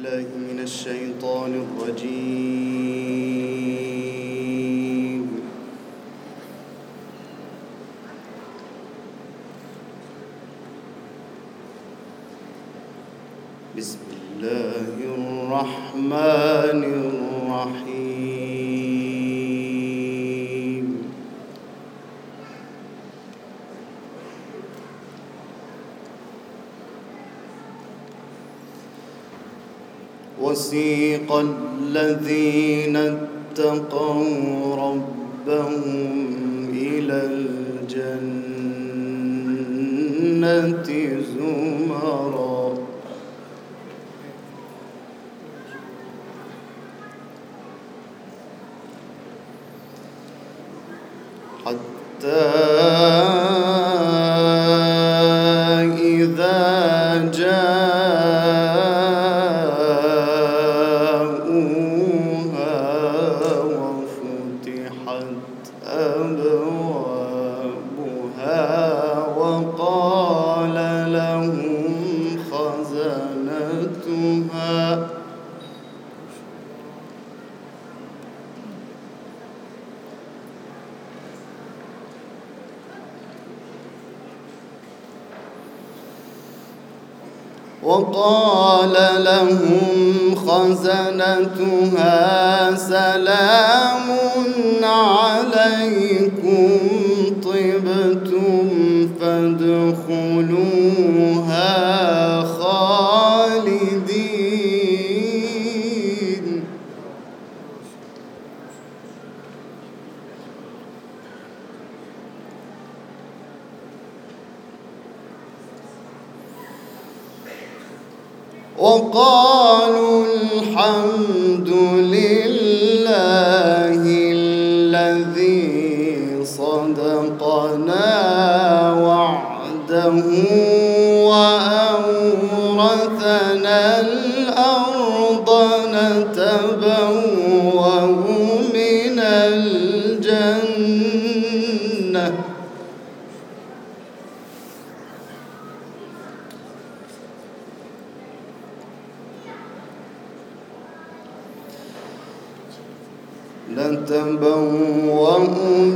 بالله من الشيطان الرجيم. وسيق الذين اتقوا ربهم إلى الجنة زمرًا. خزنتها سلام عليكم طبتم فادخلوها الحمد لله نتبوأ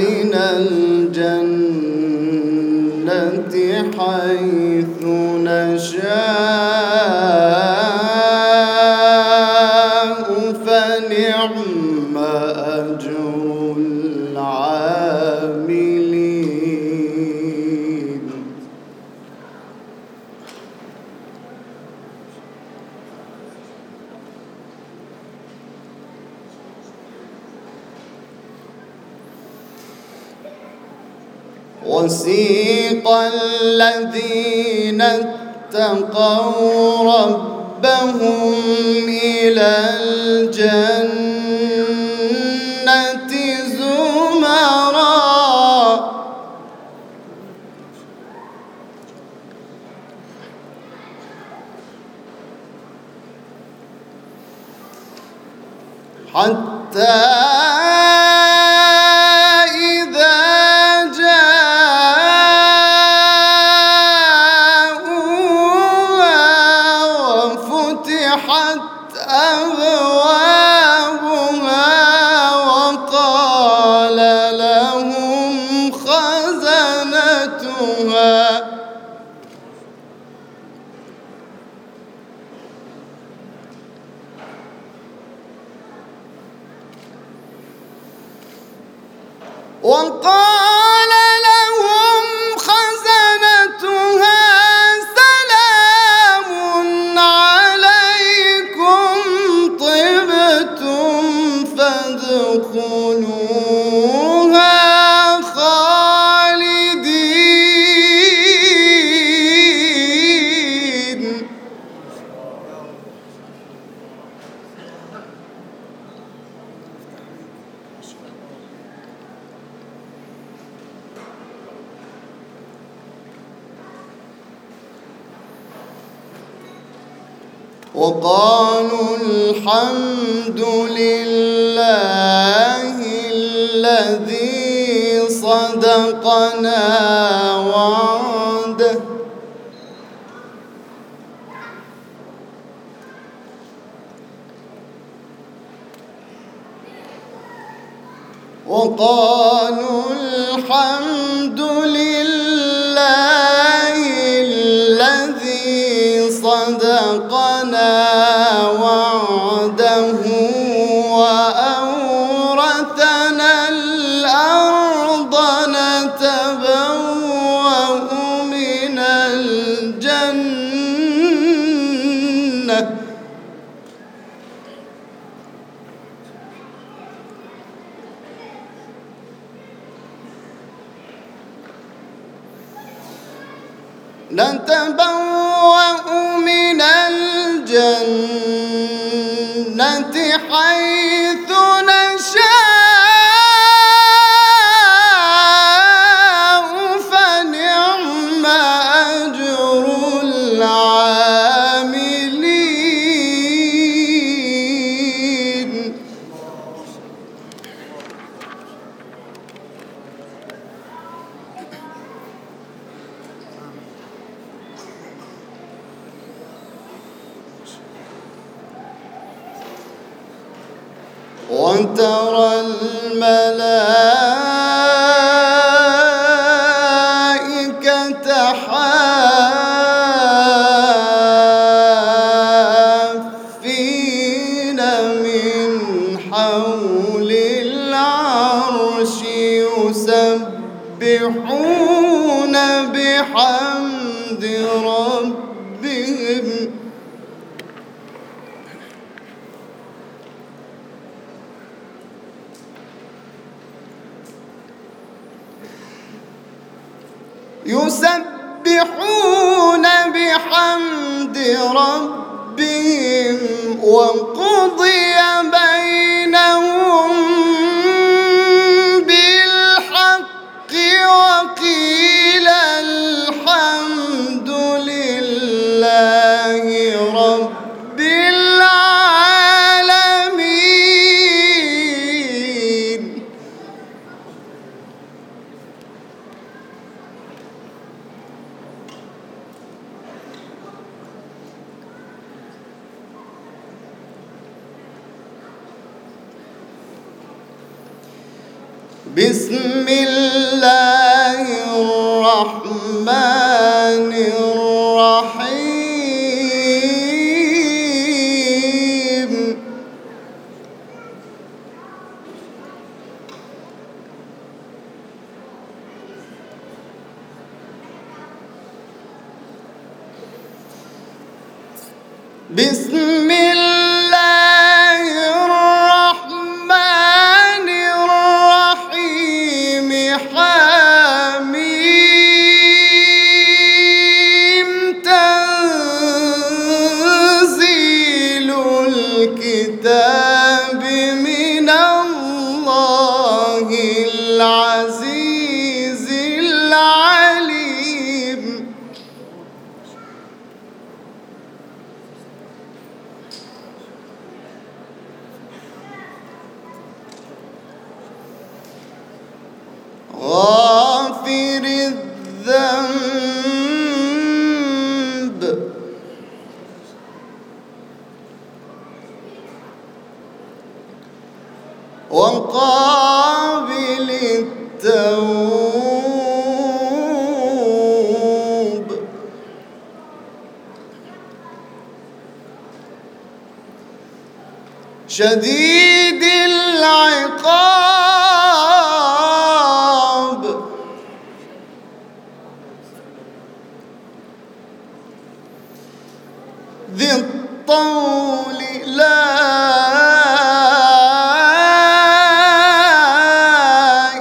من الجنة حيث نشاء وسيق الذين اتقوا ربهم إلى الجنة زمرًا. حتى وقال وقالوا الحمد لله الذي صدقنا وعده. وقالوا الحمد لله نتبوأ من الجنة حيث وترى الملائكة حافين من حول العرش يسبحون بحمد ربهم. يسبحون بحمد ربهم وقضي بينهم الذنب. وقابل التوب. شديد ذي الطول لا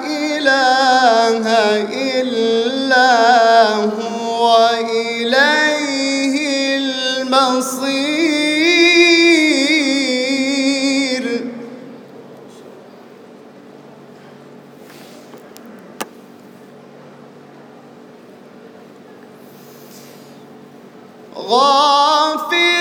إله إلا هو إليه المصير. غافر الذنب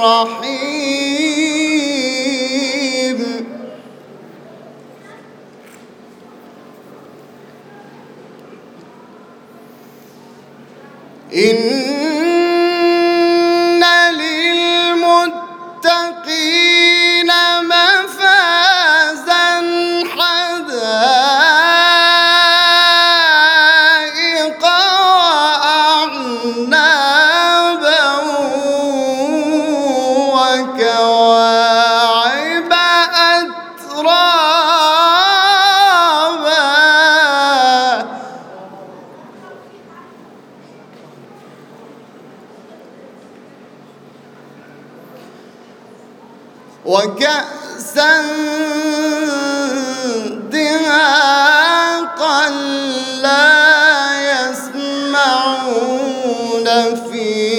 الرحيم في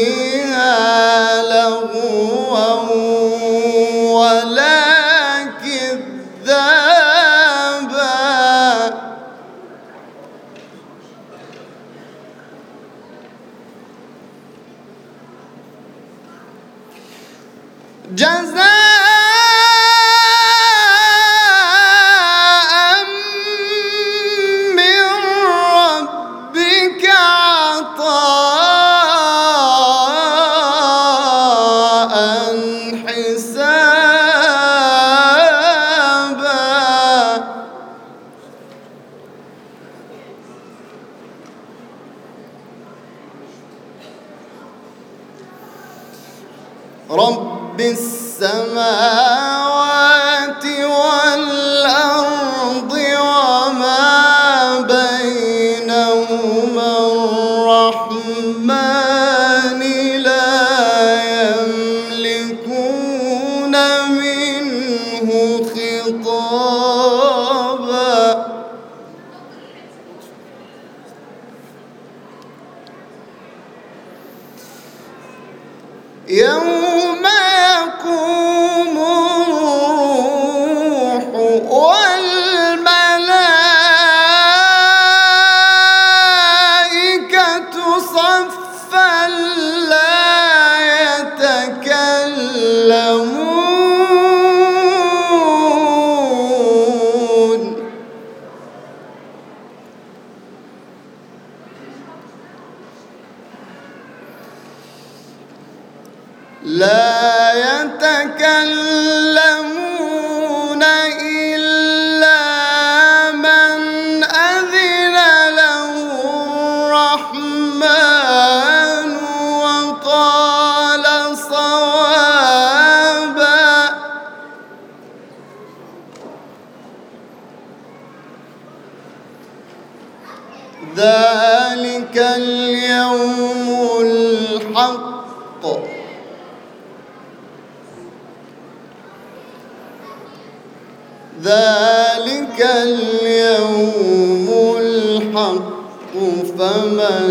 ذلك اليوم الحق فمن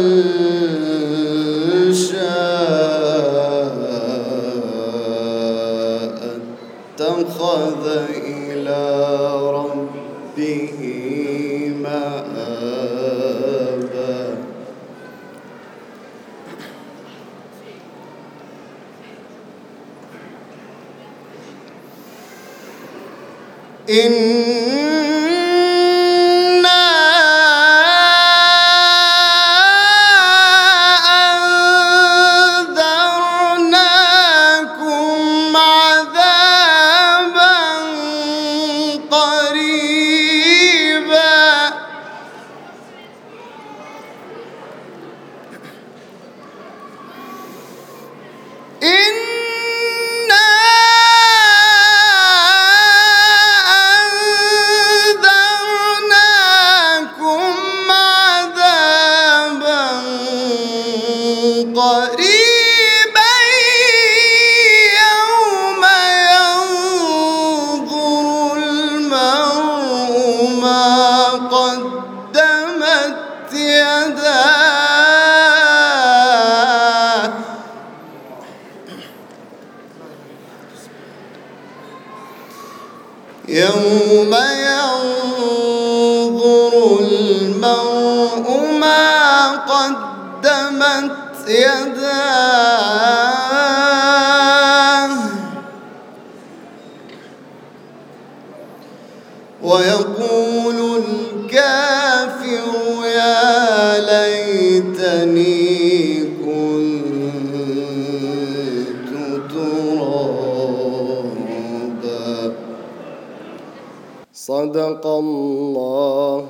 شاء اتخذ in ويقول الكافر يا ليتني كنت ترابا. صدق الله